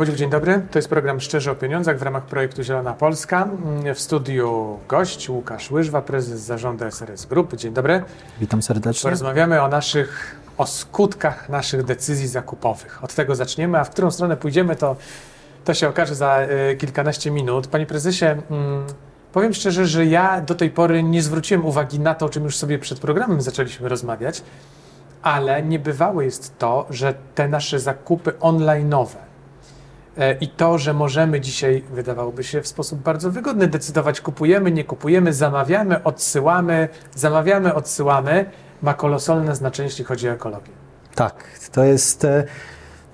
Bodziuk, dzień dobry. To jest program Szczerze o Pieniądzach w ramach projektu Zielona Polska. W studiu gość Łukasz Łyżwa, prezes zarządu SRS Group. Dzień dobry. Witam serdecznie. Porozmawiamy o naszych, o skutkach naszych decyzji zakupowych. Od tego zaczniemy, a w którą stronę pójdziemy, to, to się okaże za y, kilkanaście minut. Panie prezesie, mm, powiem szczerze, że ja do tej pory nie zwróciłem uwagi na to, o czym już sobie przed programem zaczęliśmy rozmawiać, ale niebywałe jest to, że te nasze zakupy online'owe, E, I to, że możemy dzisiaj, wydawałoby się w sposób bardzo wygodny decydować, kupujemy, nie kupujemy, zamawiamy, odsyłamy, zamawiamy, odsyłamy, ma kolosalne znaczenie, jeśli chodzi o ekologię. Tak, to jest e,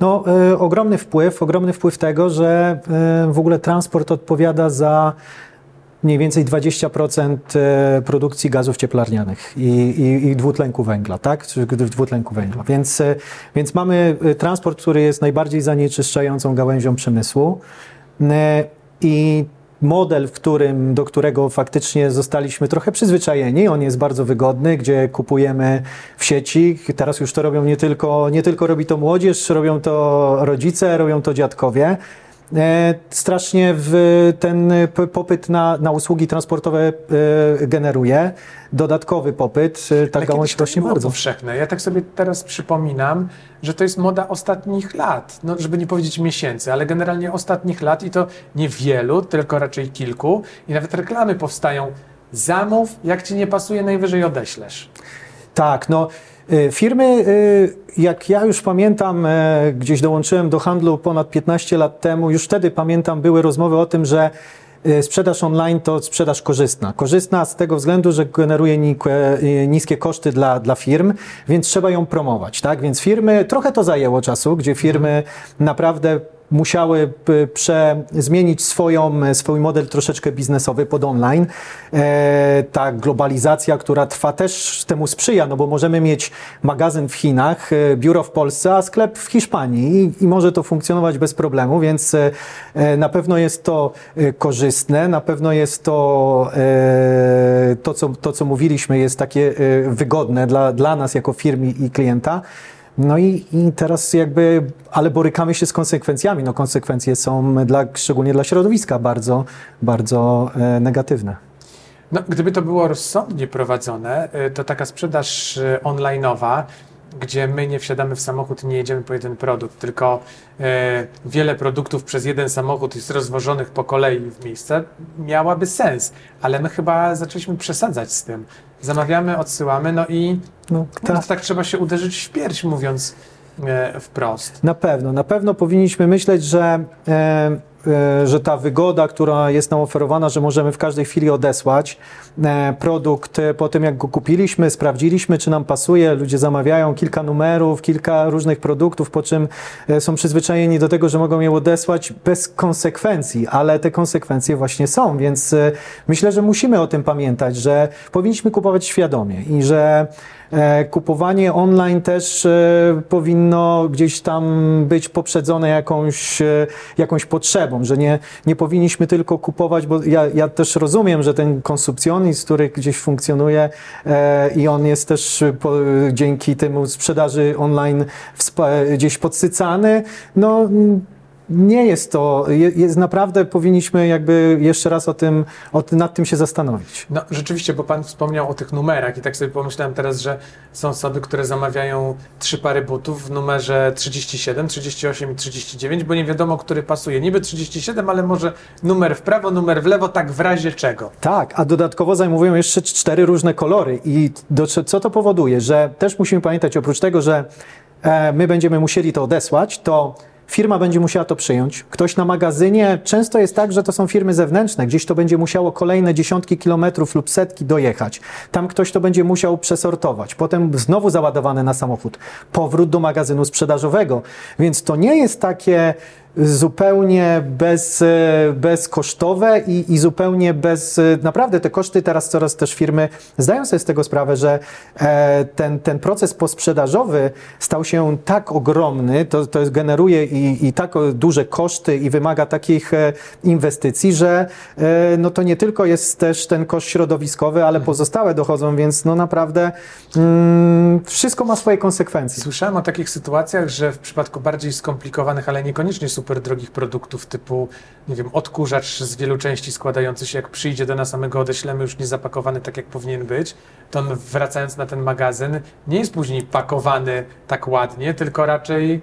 no, e, ogromny wpływ, ogromny wpływ tego, że w ogóle transport odpowiada za mniej więcej 20% e, produkcji gazów cieplarnianych i, i, i, dwutlenku węgla, tak? Dwutlenku węgla. Więc, e, więc mamy e, transport, który jest najbardziej zanieczyszczającą gałęzią przemysłu i model, w którym, do którego faktycznie zostaliśmy trochę przyzwyczajeni. On jest bardzo wygodny, gdzie kupujemy w sieci. Teraz już to robią nie tylko, nie tylko robi to młodzież, robią to rodzice, robią to dziadkowie. E, strasznie ten popyt na, na usługi transportowe e, generuje. Dodatkowy popyt, e, ta gałąź rośnie bardzo. powszechne. Ja tak sobie teraz przypominam, że to jest moda ostatnich lat, no, żeby nie powiedzieć miesięcy, ale generalnie ostatnich lat i to nie wielu, tylko raczej kilku i nawet reklamy powstają. Zamów, jak ci nie pasuje, najwyżej odeślesz. Tak, no firmy, y, jak ja już pamiętam, e, gdzieś dołączyłem do handlu ponad 15 lat temu, już wtedy pamiętam, były rozmowy o tym, że y, sprzedaż online to sprzedaż korzystna. Korzystna z tego względu, że generuje niskie koszty dla, dla firm, więc trzeba ją promować. Tak? Więc firmy, trochę to zajęło czasu, gdzie firmy naprawdę musiały prze, zmienić swoją, swój model troszeczkę biznesowy pod online. E, ta globalizacja, która trwa też temu sprzyja, no bo możemy mieć magazyn w Chinach, e, biuro w Polsce, a sklep w Hiszpanii i, i może to funkcjonować bez problemu, więc e, e na pewno jest to e, korzystne, na pewno jest to e, to, co, to, co mówiliśmy, jest takie wygodne dla, dla nas jako firmy i klienta. No i, i, teraz jakby, ale borykamy się z konsekwencjami. No konsekwencje są dla, szczególnie dla środowiska bardzo, bardzo e, negatywne. No, gdyby to było rozsądnie prowadzone, e, to taka sprzedaż e, online'owa, gdzie my nie wsiadamy w samochód i nie jedziemy po jeden produkt, tylko wiele produktów przez jeden samochód jest rozwożonych po kolei w miejsce, miałaby sens, ale my chyba zaczęliśmy przesadzać z tym. Zamawiamy, odsyłamy, no i no, tak. tak trzeba się uderzyć w pierś, mówiąc e, wprost. Na pewno, na pewno powinniśmy myśleć, że E, że ta wygoda, która jest nam oferowana, że możemy w każdej chwili odesłać e, produkt e, po tym, jak go kupiliśmy, sprawdziliśmy, czy nam pasuje, ludzie zamawiają kilka numerów, kilka różnych produktów, po czym są przyzwyczajeni do tego, że mogą je odesłać bez konsekwencji, ale te konsekwencje właśnie są, więc myślę, że musimy o tym pamiętać, że powinniśmy kupować świadomie i że E, kupowanie online też e, powinno gdzieś tam być poprzedzone jakąś, e, jakąś potrzebą, że nie, nie powinniśmy tylko kupować, bo ja, ja też rozumiem, że ten konsumpcjonizm, który gdzieś funkcjonuje i on jest też po, dzięki temu sprzedaży online gdzieś podsycany, no nie jest to, jest naprawdę powinniśmy jakby jeszcze raz o tym, o, nad tym się zastanowić. No rzeczywiście, bo Pan wspomniał o tych numerach i tak sobie pomyślałem teraz, że są osoby, które zamawiają trzy pary butów w numerze 37, 38 i 39, bo nie wiadomo, który pasuje. Niby 37, ale może numer w prawo, numer w lewo, tak w razie czego. Tak, a dodatkowo zajmują jeszcze cztery różne kolory i do, co to powoduje, że też musimy pamiętać, oprócz tego, że e, my będziemy musieli to odesłać, to Firma będzie musiała to przyjąć. Ktoś na magazynie, często jest tak, że to są firmy zewnętrzne, gdzieś to będzie musiało kolejne dziesiątki kilometrów lub setki dojechać. Tam ktoś to będzie musiał przesortować, potem znowu załadowane na samochód, powrót do magazynu sprzedażowego. Więc to nie jest takie zupełnie bez, e, bezkosztowe i, i zupełnie bez, e, naprawdę te koszty teraz coraz też firmy zdają sobie z tego sprawę, że e, ten, ten proces posprzedażowy stał się tak ogromny, to, to generuje i, i tak duże koszty i wymaga takich inwestycji, że no to nie tylko jest też ten koszt środowiskowy, ale pozostałe dochodzą, więc no naprawdę mm, wszystko ma swoje konsekwencje. Słyszałem o takich sytuacjach, że w przypadku bardziej skomplikowanych, ale niekoniecznie super super drogich produktów typu, nie wiem, odkurzacz z wielu części składający się, jak przyjdzie do nas, a my go odeślemy już nie zapakowany tak, jak powinien być, to on wracając na ten magazyn nie jest później pakowany tak ładnie, tylko raczej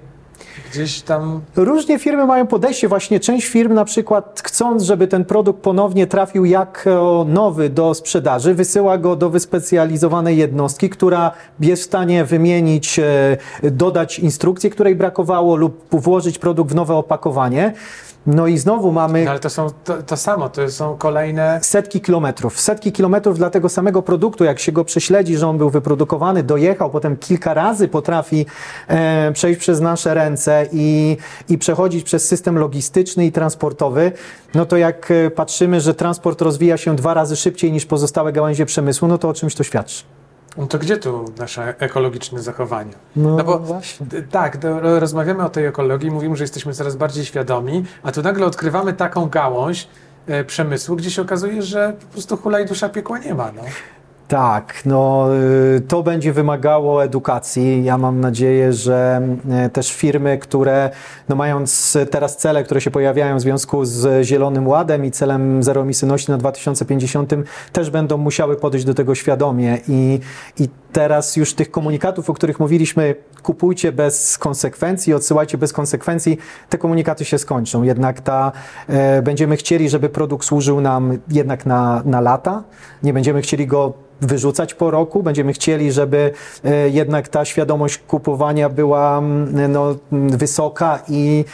gdzieś tam Różnie firmy mają podejście. Właśnie część firm na przykład chcąc, żeby ten produkt ponownie trafił jako nowy do sprzedaży, wysyła go do wyspecjalizowanej jednostki, która jest w stanie wymienić, e, dodać instrukcję, której brakowało lub włożyć produkt w nowe opakowanie. No i znowu mamy No ale to są to, to samo, to są kolejne. setki kilometrów. Setki kilometrów dla tego samego produktu, jak się go prześledzi, że on był wyprodukowany, dojechał, potem kilka razy potrafi e, przejść przez nasze ręce i, i przechodzić przez system logistyczny i transportowy, no to jak e, patrzymy, że transport rozwija się dwa razy szybciej niż pozostałe gałęzie przemysłu, no to o czymś to świadczy. No to gdzie tu nasze ekologiczne zachowania? No, No bo właśnie. tak, rozmawiamy o tej ekologii, mówimy, że jesteśmy coraz bardziej świadomi, a tu nagle odkrywamy taką gałąź e, przemysłu, gdzie się okazuje, że po prostu hula i dusza piekła nie ma. No. Tak, no y, to będzie wymagało edukacji. Ja mam nadzieję, że y, też firmy, które no mając teraz cele, które się pojawiają w związku z Zielonym Ładem i celem zeroemisyjności na 2050, też będą musiały podejść do tego świadomie i, i teraz już tych komunikatów, o których mówiliśmy, kupujcie bez konsekwencji, odsyłajcie bez konsekwencji, te komunikaty się skończą. Jednak ta, e, będziemy chcieli, żeby produkt służył nam jednak na, na lata. Nie będziemy chcieli go wyrzucać po roku. Będziemy chcieli, żeby e, jednak ta świadomość kupowania była mm, no, wysoka i,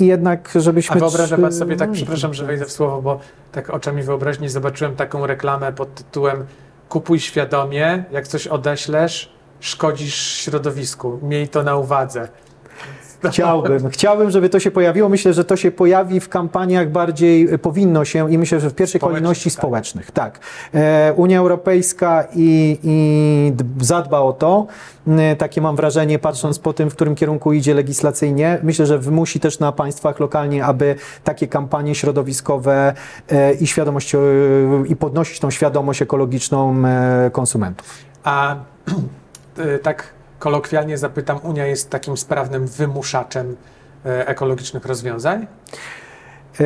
i jednak A żebyśmy... wyobraża pan sobie, tak no, przepraszam, że wejdę w słowo, bo tak oczami wyobraźni zobaczyłem taką reklamę pod tytułem Kupuj świadomie, jak coś odeślesz, szkodzisz środowisku. Miej to na uwadze. Chciałbym, chciałbym, żeby to się pojawiło. Myślę, że to się pojawi w kampaniach bardziej e, powinno się i myślę, że w pierwszej Społecznych, kolejności tak. społecznych. Tak. E, Unia Europejska i, i zadba o to. E, Takie mam wrażenie, patrząc po tym, w którym kierunku idzie legislacyjnie. Myślę, że wymusi też na państwach lokalnie, aby takie kampanie środowiskowe e, i świadomość, e, i podnosić tą świadomość ekologiczną e, konsumentów. A y, tak kolokwialnie zapytam, Unia jest takim sprawnym wymuszaczem e, ekologicznych rozwiązań? E,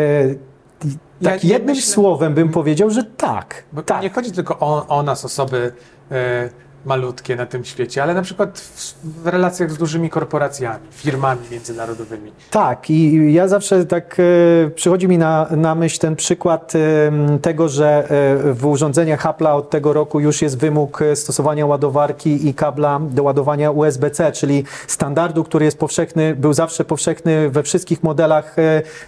Ja Tak jednym myślę- słowem bym powiedział, że tak. Tak. nie chodzi tylko o, o nas, osoby e, malutkie na tym świecie, ale na przykład w, w relacjach z dużymi korporacjami, firmami międzynarodowymi. Tak, i ja zawsze tak e, przychodzi mi na, na myśl ten przykład e, tego, że e, w urządzeniach Apple'a od tego roku już jest wymóg stosowania ładowarki i kabla do ładowania USB-C, czyli standardu, który jest powszechny, był zawsze powszechny we wszystkich modelach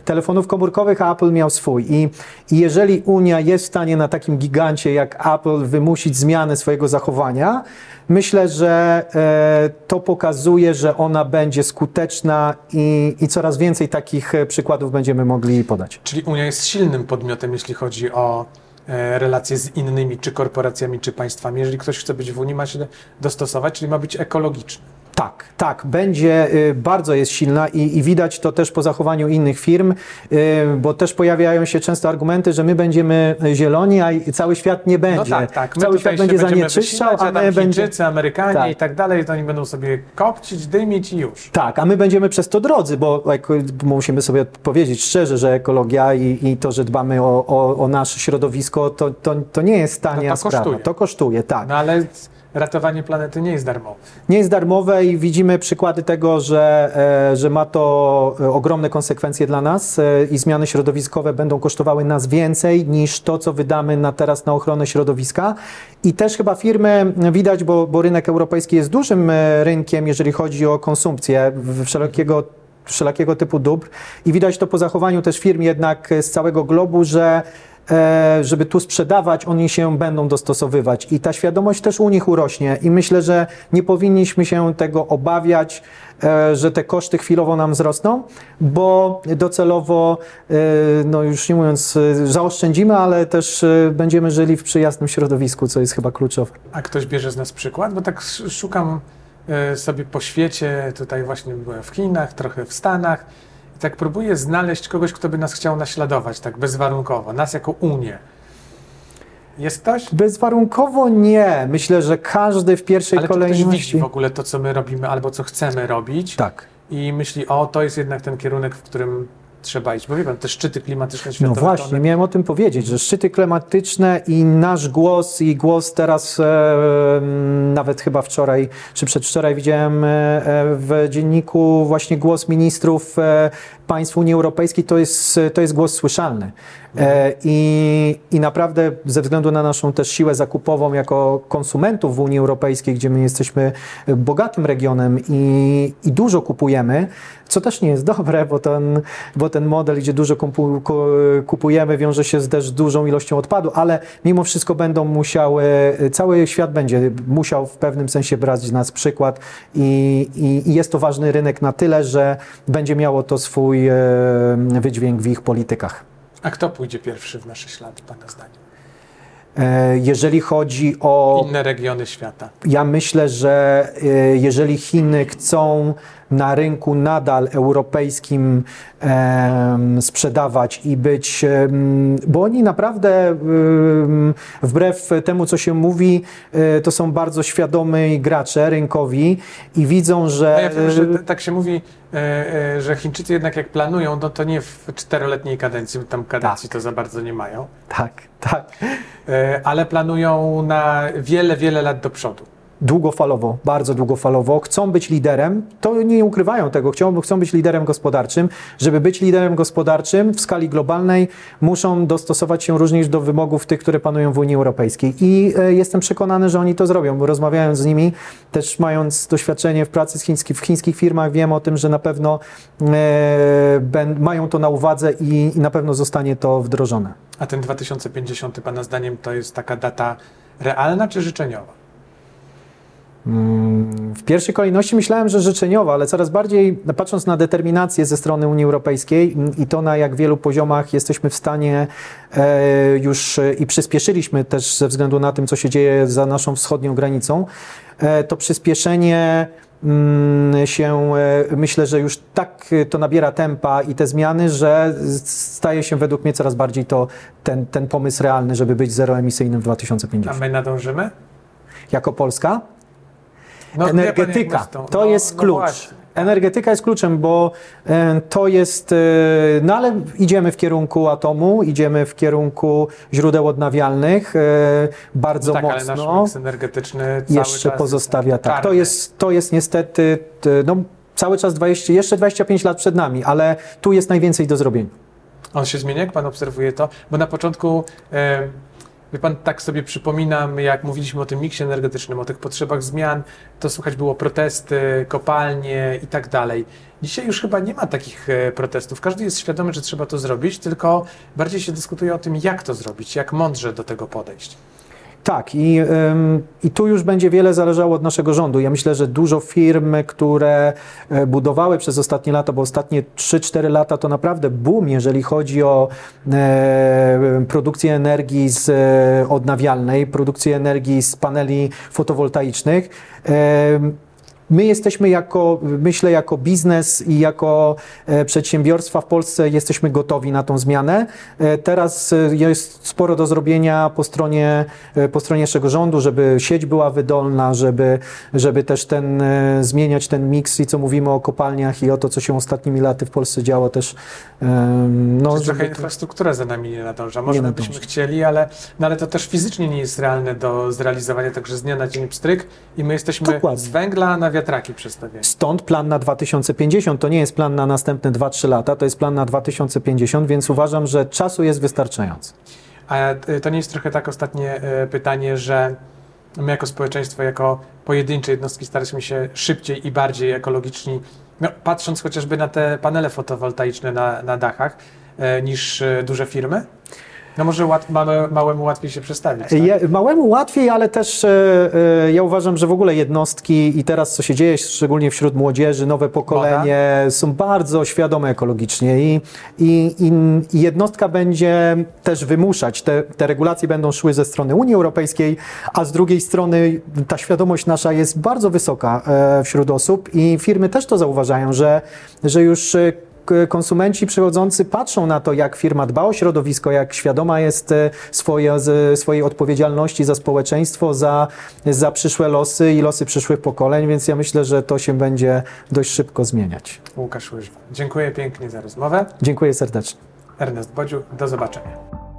telefonów komórkowych, a Apple miał swój. I, I jeżeli Unia jest w stanie na takim gigancie jak Apple wymusić zmianę swojego zachowania, Myślę, że e, to pokazuje, że ona będzie skuteczna i, i coraz więcej takich e, przykładów będziemy mogli podać. Czyli Unia jest silnym podmiotem, jeśli chodzi o e, relacje z innymi, czy korporacjami, czy państwami. Jeżeli ktoś chce być w Unii, ma się dostosować, czyli ma być ekologiczny. Tak, tak, będzie, y, bardzo jest silna i, i widać to też po zachowaniu innych firm, y, bo też pojawiają się często argumenty, że my będziemy zieloni, a cały świat nie będzie. No tak, tak. My Cały świat będzie zanieczyszczał, a my będziemy... Amerykanie Tak. i tak dalej, to oni będą sobie kopcić, dymić i już. Tak, a my będziemy przez to drodzy, bo musimy sobie powiedzieć szczerze, że ekologia i, i to, że dbamy o, o, o nasze środowisko, to, to, to nie jest tania No to sprawa. kosztuje. To kosztuje, tak. No ale ratowanie planety nie jest darmowe. Nie jest darmowe i widzimy przykłady tego, że, e, że ma to e, ogromne konsekwencje dla nas e, i zmiany środowiskowe będą kosztowały nas więcej niż to, co wydamy na teraz na ochronę środowiska. I też chyba firmy widać, bo, bo rynek europejski jest dużym rynkiem, jeżeli chodzi o konsumpcję wszelkiego wszelakiego typu dóbr i widać to po zachowaniu też firm jednak z całego globu, że żeby tu sprzedawać, oni się będą dostosowywać i ta świadomość też u nich urośnie i myślę, że nie powinniśmy się tego obawiać, e, że te koszty chwilowo nam wzrosną, bo docelowo, e, no już nie mówiąc, e, zaoszczędzimy, ale też e, będziemy żyli w przyjaznym środowisku, co jest chyba kluczowe. A ktoś bierze z nas przykład? Bo tak sz- szukam e, sobie po świecie, tutaj właśnie byłem w Chinach, trochę w Stanach tak próbuję znaleźć kogoś, kto by nas chciał naśladować, tak bezwarunkowo, nas jako Unię. Jest ktoś? Bezwarunkowo nie. Myślę, że każdy w pierwszej Ale kolejności... widzi w ogóle to, co my robimy albo co chcemy robić Tak. i myśli, o, to jest jednak ten kierunek, w którym trzeba iść. Bo wie pan, te szczyty klimatyczne światowe... No właśnie, one... miałem o tym powiedzieć, że szczyty klimatyczne i nasz głos i głos teraz e, nawet chyba wczoraj czy przedwczoraj widziałem e, w dzienniku właśnie głos ministrów e, państw Unii Europejskiej to jest, to jest głos słyszalny. E, I, I naprawdę ze względu na naszą też siłę zakupową jako konsumentów w Unii Europejskiej, gdzie my jesteśmy bogatym regionem i, i dużo kupujemy, co też nie jest dobre, bo ten, bo ten model, gdzie dużo kupu, kupujemy, wiąże się z też dużą ilością odpadu, ale mimo wszystko będą musiały, cały świat będzie musiał w pewnym sensie brać z nas przykład i, i, i jest to ważny rynek na tyle, że będzie miało to swój e, wydźwięk w ich politykach. A kto pójdzie pierwszy w nasze ślady, Pana zdaniem? E, jeżeli chodzi o. Inne regiony świata. Ja myślę, że e, jeżeli Chiny chcą na rynku nadal europejskim sprzedawać i być, bo oni naprawdę wbrew temu, co się mówi, e, to są bardzo świadomi gracze rynkowi i widzą, że... No ja wiem, że tak się mówi, e, e, że Chińczycy jednak jak planują, no to nie w czteroletniej kadencji, bo tam kadencji tak. to za bardzo nie mają. Tak, tak. Ale planują na wiele, wiele lat do przodu długofalowo, bardzo długofalowo, chcą być liderem, to nie ukrywają tego, chcą, chcą być liderem gospodarczym. Żeby być liderem gospodarczym w skali globalnej, muszą dostosować się również do wymogów tych, które panują w Unii Europejskiej. I e, jestem przekonany, że oni to zrobią, bo rozmawiając z nimi, też mając doświadczenie w pracy chiński, w chińskich firmach, wiem o tym, że na pewno e, ben, mają to na uwadze i, i na pewno zostanie to wdrożone. A ten 2050, Pana zdaniem, to jest taka data realna czy życzeniowa? W pierwszej kolejności myślałem, że życzeniowa, ale coraz bardziej patrząc na determinację ze strony Unii Europejskiej i to na jak wielu poziomach jesteśmy w stanie e, już i przyspieszyliśmy też ze względu na tym, co się dzieje za naszą wschodnią granicą, e, to przyspieszenie mm, się, e, myślę, że już tak to nabiera tempa i te zmiany, że staje się według mnie coraz bardziej to ten, ten pomysł realny, żeby być zeroemisyjnym w 2050. A my nadążymy? Jako Polska? No, Energetyka to no, jest no klucz. No Energetyka jest kluczem, bo e, to jest, e, no ale idziemy w kierunku atomu, idziemy w kierunku źródeł odnawialnych e, bardzo no tak, mocno. Ale nasz miks energetyczny jeszcze pozostawia tak. To jest, to jest niestety, no, cały czas 20, jeszcze 25 lat przed nami, ale tu jest najwięcej do zrobienia. On się zmienia, jak pan obserwuje to? Bo na początku. Wie pan, tak sobie przypominam, jak mówiliśmy o tym miksie energetycznym, o tych potrzebach zmian, to słuchać było protesty, kopalnie i tak dalej. Dzisiaj już chyba nie ma takich e, protestów. Każdy jest świadomy, że trzeba to zrobić, tylko bardziej się dyskutuje o tym, jak to zrobić, jak mądrze do tego podejść. Tak, i, i tu już będzie wiele zależało od naszego rządu. Ja myślę, że dużo firm, które e, budowały przez ostatnie lata, bo ostatnie 3-4 lata to naprawdę boom, jeżeli chodzi o e, produkcję energii z e, odnawialnej, produkcję energii z paneli fotowoltaicznych. My jesteśmy jako, myślę, jako biznes i jako e, przedsiębiorstwa w Polsce jesteśmy gotowi na tą zmianę. E, teraz e, jest sporo do zrobienia po stronie, po stronie naszego rządu, żeby sieć była wydolna, żeby, żeby też ten, zmieniać ten miks i co mówimy o kopalniach i o to, co się ostatnimi laty w Polsce działo też. No, Czy trochę infrastruktura za nami nie nadąża. Może nie byśmy chcieli, ale, no, ale to też fizycznie nie jest realne do zrealizowania, także z dnia na dzień pstryk i my jesteśmy Dokładnie. z węgla na Stąd plan na 2050. To nie jest plan na następne 2-3 lata, to jest plan na 2050, więc uważam, że czasu jest wystarczająco. A e, to nie jest trochę tak ostatnie e, pytanie, że my jako społeczeństwo, jako pojedyncze jednostki staraliśmy się szybciej i bardziej ekologiczni, no, patrząc chociażby na te panele fotowoltaiczne na, na dachach, e, niż duże firmy? No może łat, małe, małemu łatwiej się przestawić. Tak? Ja, małemu łatwiej, ale też e, e, ja uważam, że w ogóle jednostki i teraz co się dzieje, szczególnie wśród młodzieży, nowe pokolenie Moda? są bardzo świadome ekologicznie i, i, i jednostka będzie też wymuszać, te, te regulacje będą szły ze strony Unii Europejskiej, a z drugiej strony ta świadomość nasza jest bardzo wysoka e, wśród osób i firmy też to zauważają, że, że już k- konsumenci przychodzący patrzą na to, jak firma dba o środowisko, jak świadoma jest e, swoje, swojej odpowiedzialności za społeczeństwo, za, za przyszłe losy i losy przyszłych pokoleń, więc ja myślę, że to się będzie dość szybko zmieniać. Łukasz Łyżwa. Dziękuję pięknie za rozmowę. Dziękuję serdecznie. Ernest Bodziu, do zobaczenia.